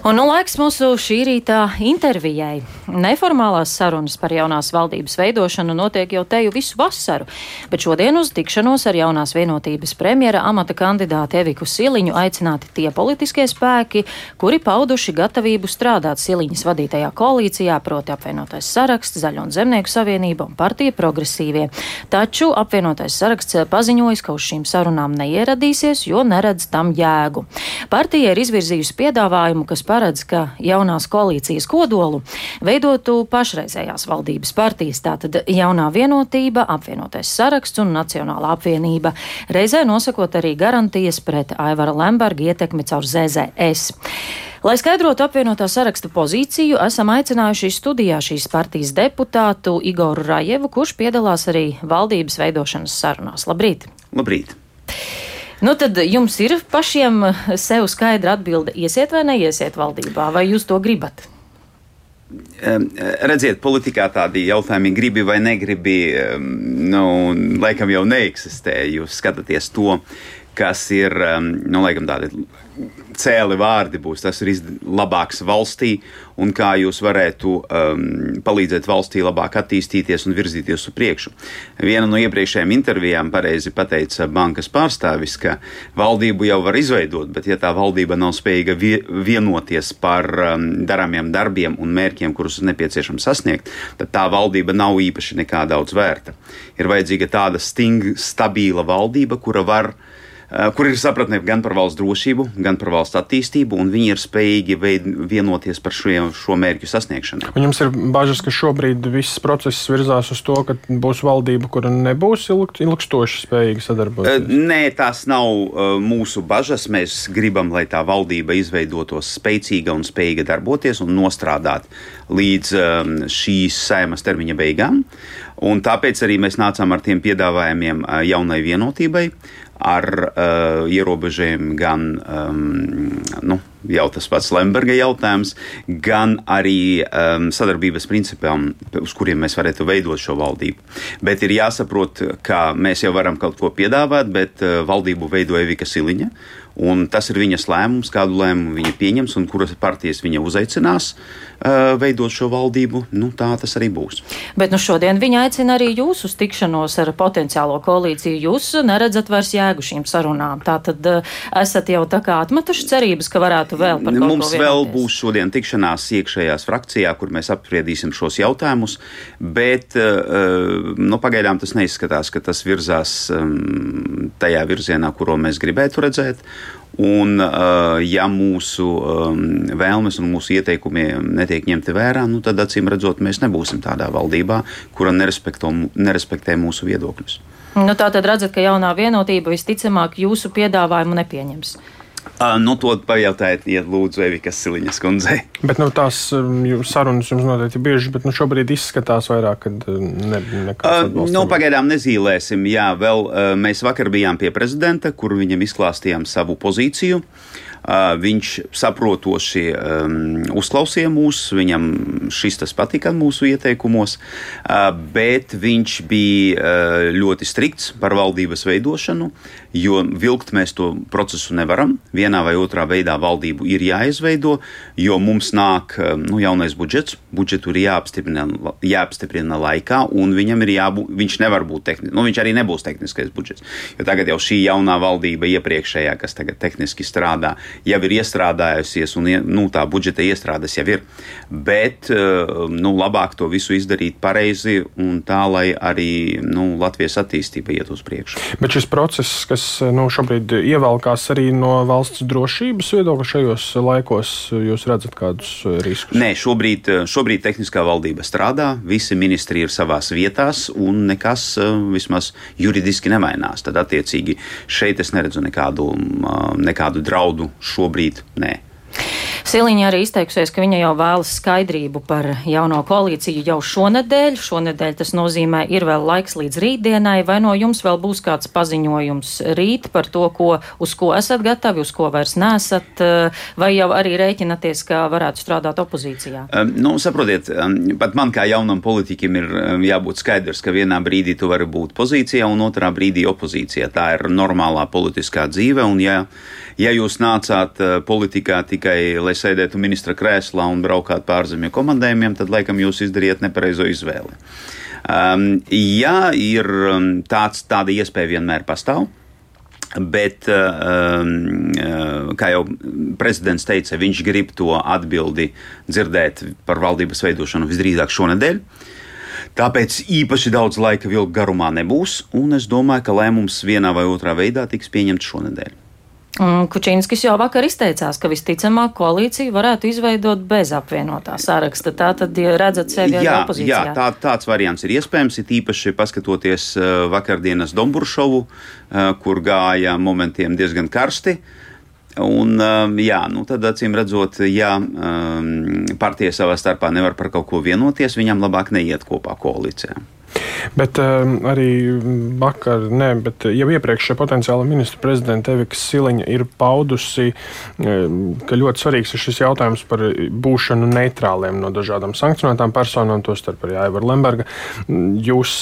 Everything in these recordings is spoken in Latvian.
Un nu laiks mūsu šī rīta intervijai. Neformālās sarunas par jaunās valdības veidošanu notiek jau teju visu vasaru, bet šodien uz tikšanos ar jaunās vienotības premjera amata kandidāti Eviku Siliņu aicināti tie politiskie spēki, kuri pauduši gatavību strādāt Siliņas vadītajā koalīcijā, proti apvienotais saraksts, Zaļo un Zemnieku savienība un partija progresīvie. Taču apvienotais saraksts paziņojas, ka uz šīm sarunām neieradīsies, jo neredz tam jēgu. Partija ir izvirzījusi piedāvājumu, kas paredz, ka jaunās koalīcijas kodolu veidotu pašreizējās valdības partijas, tātad jaunā vienotība, apvienotais saraksts un Nacionālā apvienība, reizē nosakot arī garantijas pret Aivara Lemberga ietekmi caur ZZS. Lai skaidrotu apvienotā saraksta pozīciju, esam aicinājuši studijā šīs partijas deputātu Igoru Rajevu, kurš piedalās arī valdības veidošanas sarunās. Labrīt! Labrīt! Nu, tad jums ir pašiem sev skaidra atbilde, iesiet vai neiesiet valdībā, vai jūs to gribat? Redziet, politikā tādi jautājumi, gribi vai negribi, nu, laikam jau neeksistē. Jūs skatāties to, kas ir, nu, laikam tādi cēli vārdi būs, tas ir labāks valstī un kā jūs varētu um, palīdzēt valstī labāk attīstīties un virzīties uz priekšu. Viena no iepriekšējām intervijām pareizi pateica bankas pārstāvis, ka valdību jau var izveidot, bet ja tā valdība nav spējīga vienoties par um, darāmiem darbiem un mērķiem, kurus nepieciešams sasniegt, tad tā valdība nav īpaši nekā daudz vērta. Ir vajadzīga tāda stinga, stabila valdība, kura var uh, kur ir sapratne gan par valsts drošību, gan par valsts attīstību, un viņi ir spējīgi vienoties par šo, šo mērķu sasniegšanu. Un jums ir bažas, ka šobrīd viss process virzās uz to, ka būs valdība, kura nebūs ilg, ilgstoši spējīga sadarboties? Eh, nē, tās nav eh, mūsu bažas. Mēs gribam, lai tā valdība izveidotos spēcīga un spējīga darboties un nostrādāt līdz šīs saimas termiņa beigām. Un tāpēc arī mēs nācām ar tiem piedāvājumiem jaunai vienotībai ar uh, ierobežojumiem gan um, nu, jau tas pats Lemberga jautājums, gan arī um, sadarbības principiem, uz kuriem mēs varētu veidot šo valdību. Bet ir jāsaprot, ka mēs jau varam kaut ko piedāvāt, bet uh, valdību veido Evika Siliņa. Un tas ir viņas lēmums, kādu lēmumu viņa pieņems un kuras partijas viņa uzaicinās uh, veidot šo valdību. Nu, tā tas arī būs. Bet nu, šodien viņa aicina arī jūs uz tikšanos ar potenciālo koalīciju. Jūs neredzat vairs jēgu šīm sarunām. Tā tad uh, esat jau tā kā atmetuši cerības, ka varētu vēl par to Mums vēl būs šodien tikšanās iekšējās frakcijā, kur mēs apspriedīsim šos jautājumus. Bet uh, nu, pagaidām tas neizskatās, ka tas virzās um, tajā virzienā, kuro mēs gribētu redzēt. Un, ja mūsu vēlmes un mūsu ieteikumi netiek ņemti vērā, nu, tad acīm redzot, mēs nebūsim tādā valdībā, kura nerespektē mūsu viedokļus. Nu, tā tad redzat, ka jaunā vienotība visticamāk jūsu piedāvājumu nepieņems. Uh, nu, to pajautājiet, ja lūdzu, Evikas Siliņas kundzei. Bet nu, tās um, sarunas jums noteikti ir biežas, bet nu, šobrīd izskatās vairāk, ka ne, nekāds uh, nu, pagaidām nezīmēsim. Jā, vēl uh, mēs vakar bijām pie prezidenta, kur viņam izklāstījām savu pozīciju. Uh, Viņš saprotoši um, uzklausīja mūs, viņam šis tas patika mūsu ieteikumos, bet viņš bija ļoti strikts par valdības veidošanu, jo vilkt mēs to procesu nevaram. Vienā vai otrā veidā valdību ir jāizveido, jo mums nāk nu, jaunais budžets, budžetu ir jāapstiprina, jāapstiprina laikā, un viņam ir jābūt, viņš nevar būt tehnisks, nu, viņš arī nebūs tehniskais budžets. Jo tagad jau šī jaunā valdība, iepriekšējā, kas tagad tehniski strādā, jau ir iestrādājusies, un nu, tā budžeta iestrādes jau ir. Bet eh, nu, labāk to visu izdarīt pareizi un tā, lai arī nu, Latvijas attīstība iet uz priekšu. Bet šis process, kas nu, šobrīd ievelkās arī no valsts drošības viedokļa šajos laikos, jūs redzat kādus riskus? Nē, šobrīd, šobrīd tehniskā valdība strādā, visi ministri ir savās vietās un nekas eh, vismaz juridiski nemainās. Tad, attiecīgi, šeit es neredzu nekādu, nekādu draudu šobrīd nē. Siliņa arī izteikusies, ka viņa jau vēlas skaidrību par jauno koalīciju jau šonadēļ. Šonadēļ tas nozīmē, ir vēl laiks līdz rītdienai, vai no jums vēl būs kāds paziņojums rīt par to, ko, uz ko esat gatavi, uz ko vairs nesat, vai jau arī rēķinaties, ka varētu strādāt opozīcijā? Um, nu, saprotiet, um, pat man kā jaunam politiķim ir um, jābūt skaidrs, ka vienā brīdī tu vari būt pozīcijā un otrā brīdī opozīcijā. Tā ir normālā politiskā dzīve, un ja, Ja jūs nācāt uh, politikā tikai, lai sēdētu ministra krēslā un braukātu pārzemju komandējumiem, tad laikam jūs izdarījāt nepareizo izvēli. Um, jā, ir um, tāds, tāda iespēja vienmēr pastāv. Bet, um, uh, kā jau prezidents teica, viņš grib to atbildi dzirdēt par valdības veidošanu visdrīzāk šonadēļ. Tāpēc īpaši daudz laika vilku garumā nebūs, un es domāju, ka lēmums vienā vai otrā veidā tiks pieņemts šonadēļ. Kučīnskis jau vakar izteicās, ka visticamāk koalīcija varētu izveidot bez apvienotā saraksta. Tā tad ja redzat sevi jā, arī opozīcijā. Jā, tā, tāds variants ir iespējams, it īpaši paskatoties uh, vakardienas Domburšovu, uh, kur gāja momentiem diezgan karsti. Un, um, jā, nu tad acīm redzot, ja partija savā starpā nevar par kaut ko vienoties, viņam labāk neiet kopā koalīcijā. Bet um, arī vakar, ne, bet jau iepriekš potenciāla ministra prezidenta Evika Siliņa ir paudusi, um, ka ļoti svarīgs ir šis jautājums par būšanu neitrāliem no dažādām sankcionētām personām, tostarp arī Aivara Lemberga. Jūs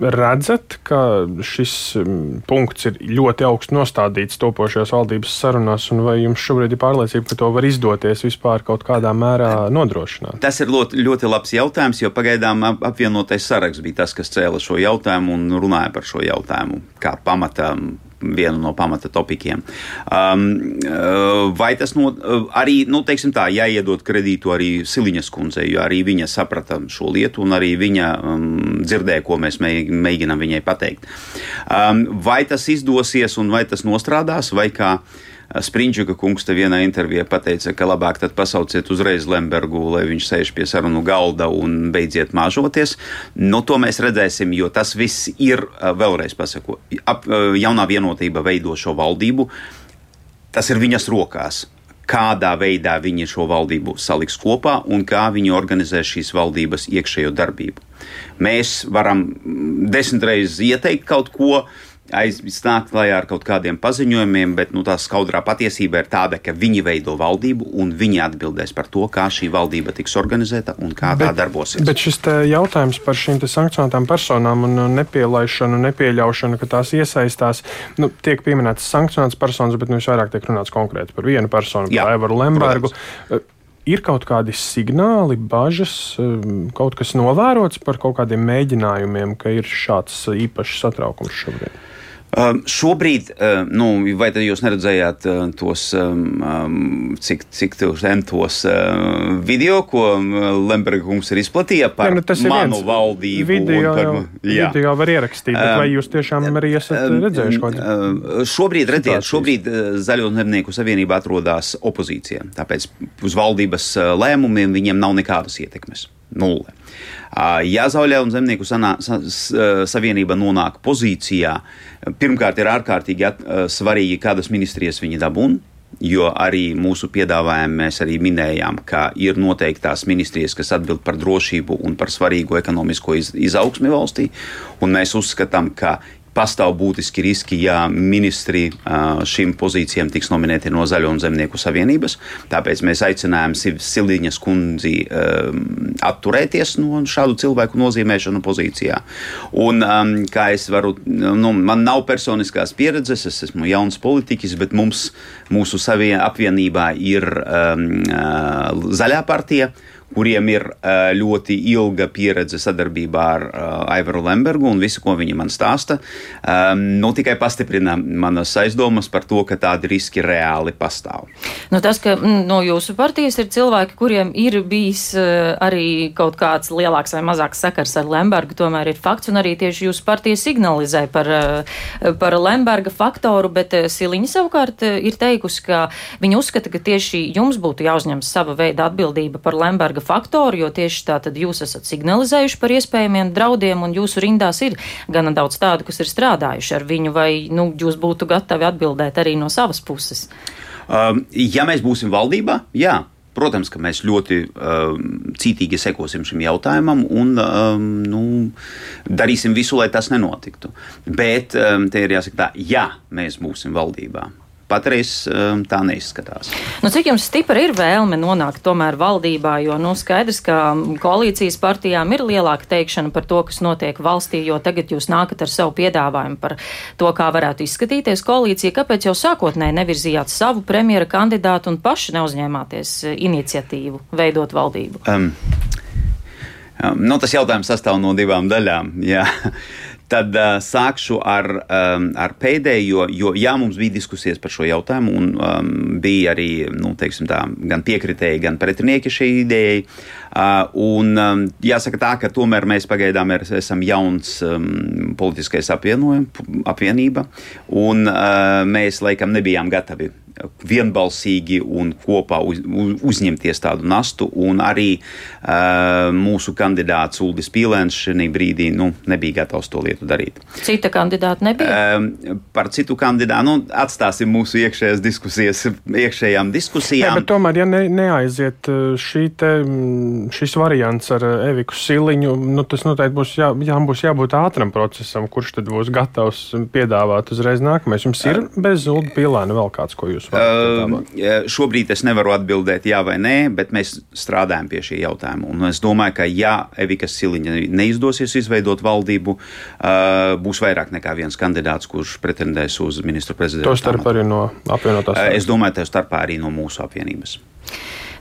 redzat, ka šis um, punkts ir ļoti augstu nostādīts topošajās valdības sarunās, un vai jums šobrīd ir pārliecība, ka to var izdoties vispār kaut kādā mērā nodrošināt? Tas ir ļoti, ļoti labs jautājums, jo pagaidām apvienotais saraksts bija tas, kas cēla šo jautājumu un runāja par šo jautājumu kā pamata vienu no pamata topikiem. Um, uh, vai tas no, uh, arī, nu, teiksim tā, jāiedod kredītu arī Siliņas kundzei, jo arī viņa saprata šo lietu un arī viņa um, dzirdēja, ko mēs mēģinām viņai pateikt. Um, vai tas izdosies un vai tas nostrādās, vai kā Springčuka kungs te vienā intervijā pateica, ka labāk tad pasauciet uzreiz Lembergu, lai viņš sēž pie sarunu galda un beidziet māžoties. Nu, to mēs redzēsim, jo tas viss ir, vēlreiz pasaku, ap, jaunā vienotība veido šo valdību. Tas ir viņas rokās kādā veidā viņi šo valdību saliks kopā un kā viņi organizē šīs valdības iekšējo darbību. Mēs varam desmit reizes ieteikt kaut ko, aizsnākt klajā ar kaut kādiem paziņojumiem, bet nu, tā skaudrā patiesība ir tāda, ka viņi veido valdību un viņi atbildēs par to, kā šī valdība tiks organizēta un kā bet, tā darbosies. Bet šis jautājums par šīm sankcionētām personām un nepielaišanu, nepieļaušanu, ka tās iesaistās, nu, tiek pieminētas sankcionētas personas, bet nu, vairāk tiek runāts konkrēti par vienu personu, par Evaru Lembergu. Protams ir kaut kādi signāli, bažas, kaut kas novērots par kaut kādiem mēģinājumiem, ka ir šāds īpašs satraukums šobrīd? Um, šobrīd, uh, nu, vai jūs neredzējāt uh, tos, cik, cik tos video, ko Lemberga kungs ir izplatīja par ja, nu, manu valdību? Video, par, jau, jā. video var ierakstīt, bet vai jūs tiešām arī esat redzējuši kaut ko? Šobrīd, redziet, šobrīd Zaļo zemnieku savienība atrodas opozīcijā, tāpēc uz valdības lēmumiem viņiem nav nekādas ietekmes. Nulle. Ja Zauļa un Zemnieku sanā, sa, savienība nonāk pozīcijā, pirmkārt ir ārkārtīgi at, svarīgi, kādas ministrijas viņi dabūna. Jo arī mūsu piedāvājumā mēs arī minējām, ka ir noteiktās ministrijas, kas atbild par drošību un par svarīgu ekonomisko iz, izaugsmi valstī. Mēs uzskatām, ka pastāv būtiski riski, ja ministri šīm pozīcijām tiks nominēti no Zaļo un Zemnieku savienības. Tāpēc mēs aicinājām Sildiņas kundzi atturēties no šādu cilvēku nozīmēšanu pozīcijā. Un, kā es varu, nu, man nav personiskās pieredzes, es esmu jauns politiķis, bet mums, mūsu apvienībā ir um, zaļā partija kuriem ir ļoti ilga pieredze sadarbībā ar Aivaru Lembergu, un visu, ko viņi man stāsta, nu, tikai pastiprina manas aizdomas par to, ka tādi riski reāli pastāv. Nu, tas, ka mm, no jūsu partijas ir cilvēki, kuriem ir bijis arī kaut kāds lielāks vai mazāks sakars ar Lembergu, tomēr ir fakts, un arī tieši jūsu partija signalizē par, par Lemberga faktoru, bet Siliņa savukārt ir teikusi, ka viņa uzskata, ka tieši jums būtu jāuzņem sava veida atbildība par Lemberga sarga faktoru, jo tieši tā tad jūs esat signalizējuši par iespējamiem draudiem, un jūsu rindās ir gana daudz tādu, kas ir strādājuši ar viņu, vai nu, jūs būtu gatavi atbildēt arī no savas puses? Um, ja mēs būsim valdībā, jā. Protams, ka mēs ļoti um, cītīgi sekosim šim jautājumam un um, nu, darīsim visu, lai tas nenotiktu. Bet um, te ir jāsaka tā, ja mēs būsim valdībā, patreiz um, tā neizskatās. Nu, cik jums stipra ir vēlme nonākt tomēr valdībā, jo nu, skaidrs, ka koalīcijas partijām ir lielāka teikšana par to, kas notiek valstī, jo tagad jūs nākat ar savu piedāvājumu par to, kā varētu izskatīties koalīcija. Kāpēc jau sākotnēji nevirzījāt savu premjera kandidātu un paši neuzņēmāties iniciatīvu veidot valdību? Um. Um, nu, tas jautājums sastāv no divām daļām. Jā. Tad uh, sākšu ar, um, ar pēdējo, jo jā, mums bija diskusijas par šo jautājumu, un um, bija arī nu, tā, gan piekritēji, gan pretinieki šai idejai. Uh, un, um, jāsaka tā, ka tomēr mēs pagaidām er, esam jauns um, politiskais apvienība, un uh, mēs laikam nebijām gatavi vienbalsīgi un kopā uz, uzņemties tādu nastu. Arī uh, mūsu kandidāts Uldis Pīlēns šajā brīdī nu, nebija gatavs to lietu darīt. Cita kandidāta nebija? Uh, par citu kandidātu nu, atstāsim mūsu iekšējās diskusijas, iekšējām diskusijām. Ne, bet tomēr, ja ne, neaiziet šī te, šis variants ar Eviku Siliņu, nu, tas noteikti būs, jā, jā, būs jābūt ātram procesam, kurš tad būs gatavs piedāvāt uzreiz nākamais. Jums ir bez Ulda Pīlēna vēl kāds, ko jūs Uh, šobrīd es nevaru atbildēt jā vai nē, bet mēs strādājam pie šī jautājuma. Un es domāju, ka ja Evikas Siliņa neizdosies izveidot valdību, uh, būs vairāk nekā viens kandidāts, kurš pretendēs uz ministru prezidentu. To starp arī no apvienotās. Uh, es domāju, tā starpā arī no mūsu apvienības.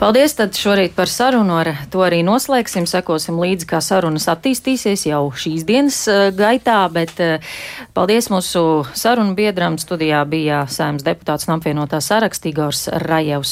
Paldies tad šorīt par sarunu. Ar to arī noslēgsim. Sekosim līdzi, kā sarunas attīstīsies jau šīs dienas uh, gaitā. Bet uh, paldies mūsu sarunu biedram. Studijā bija sēmas deputāts un apvienotā saraksts Igors Rajevs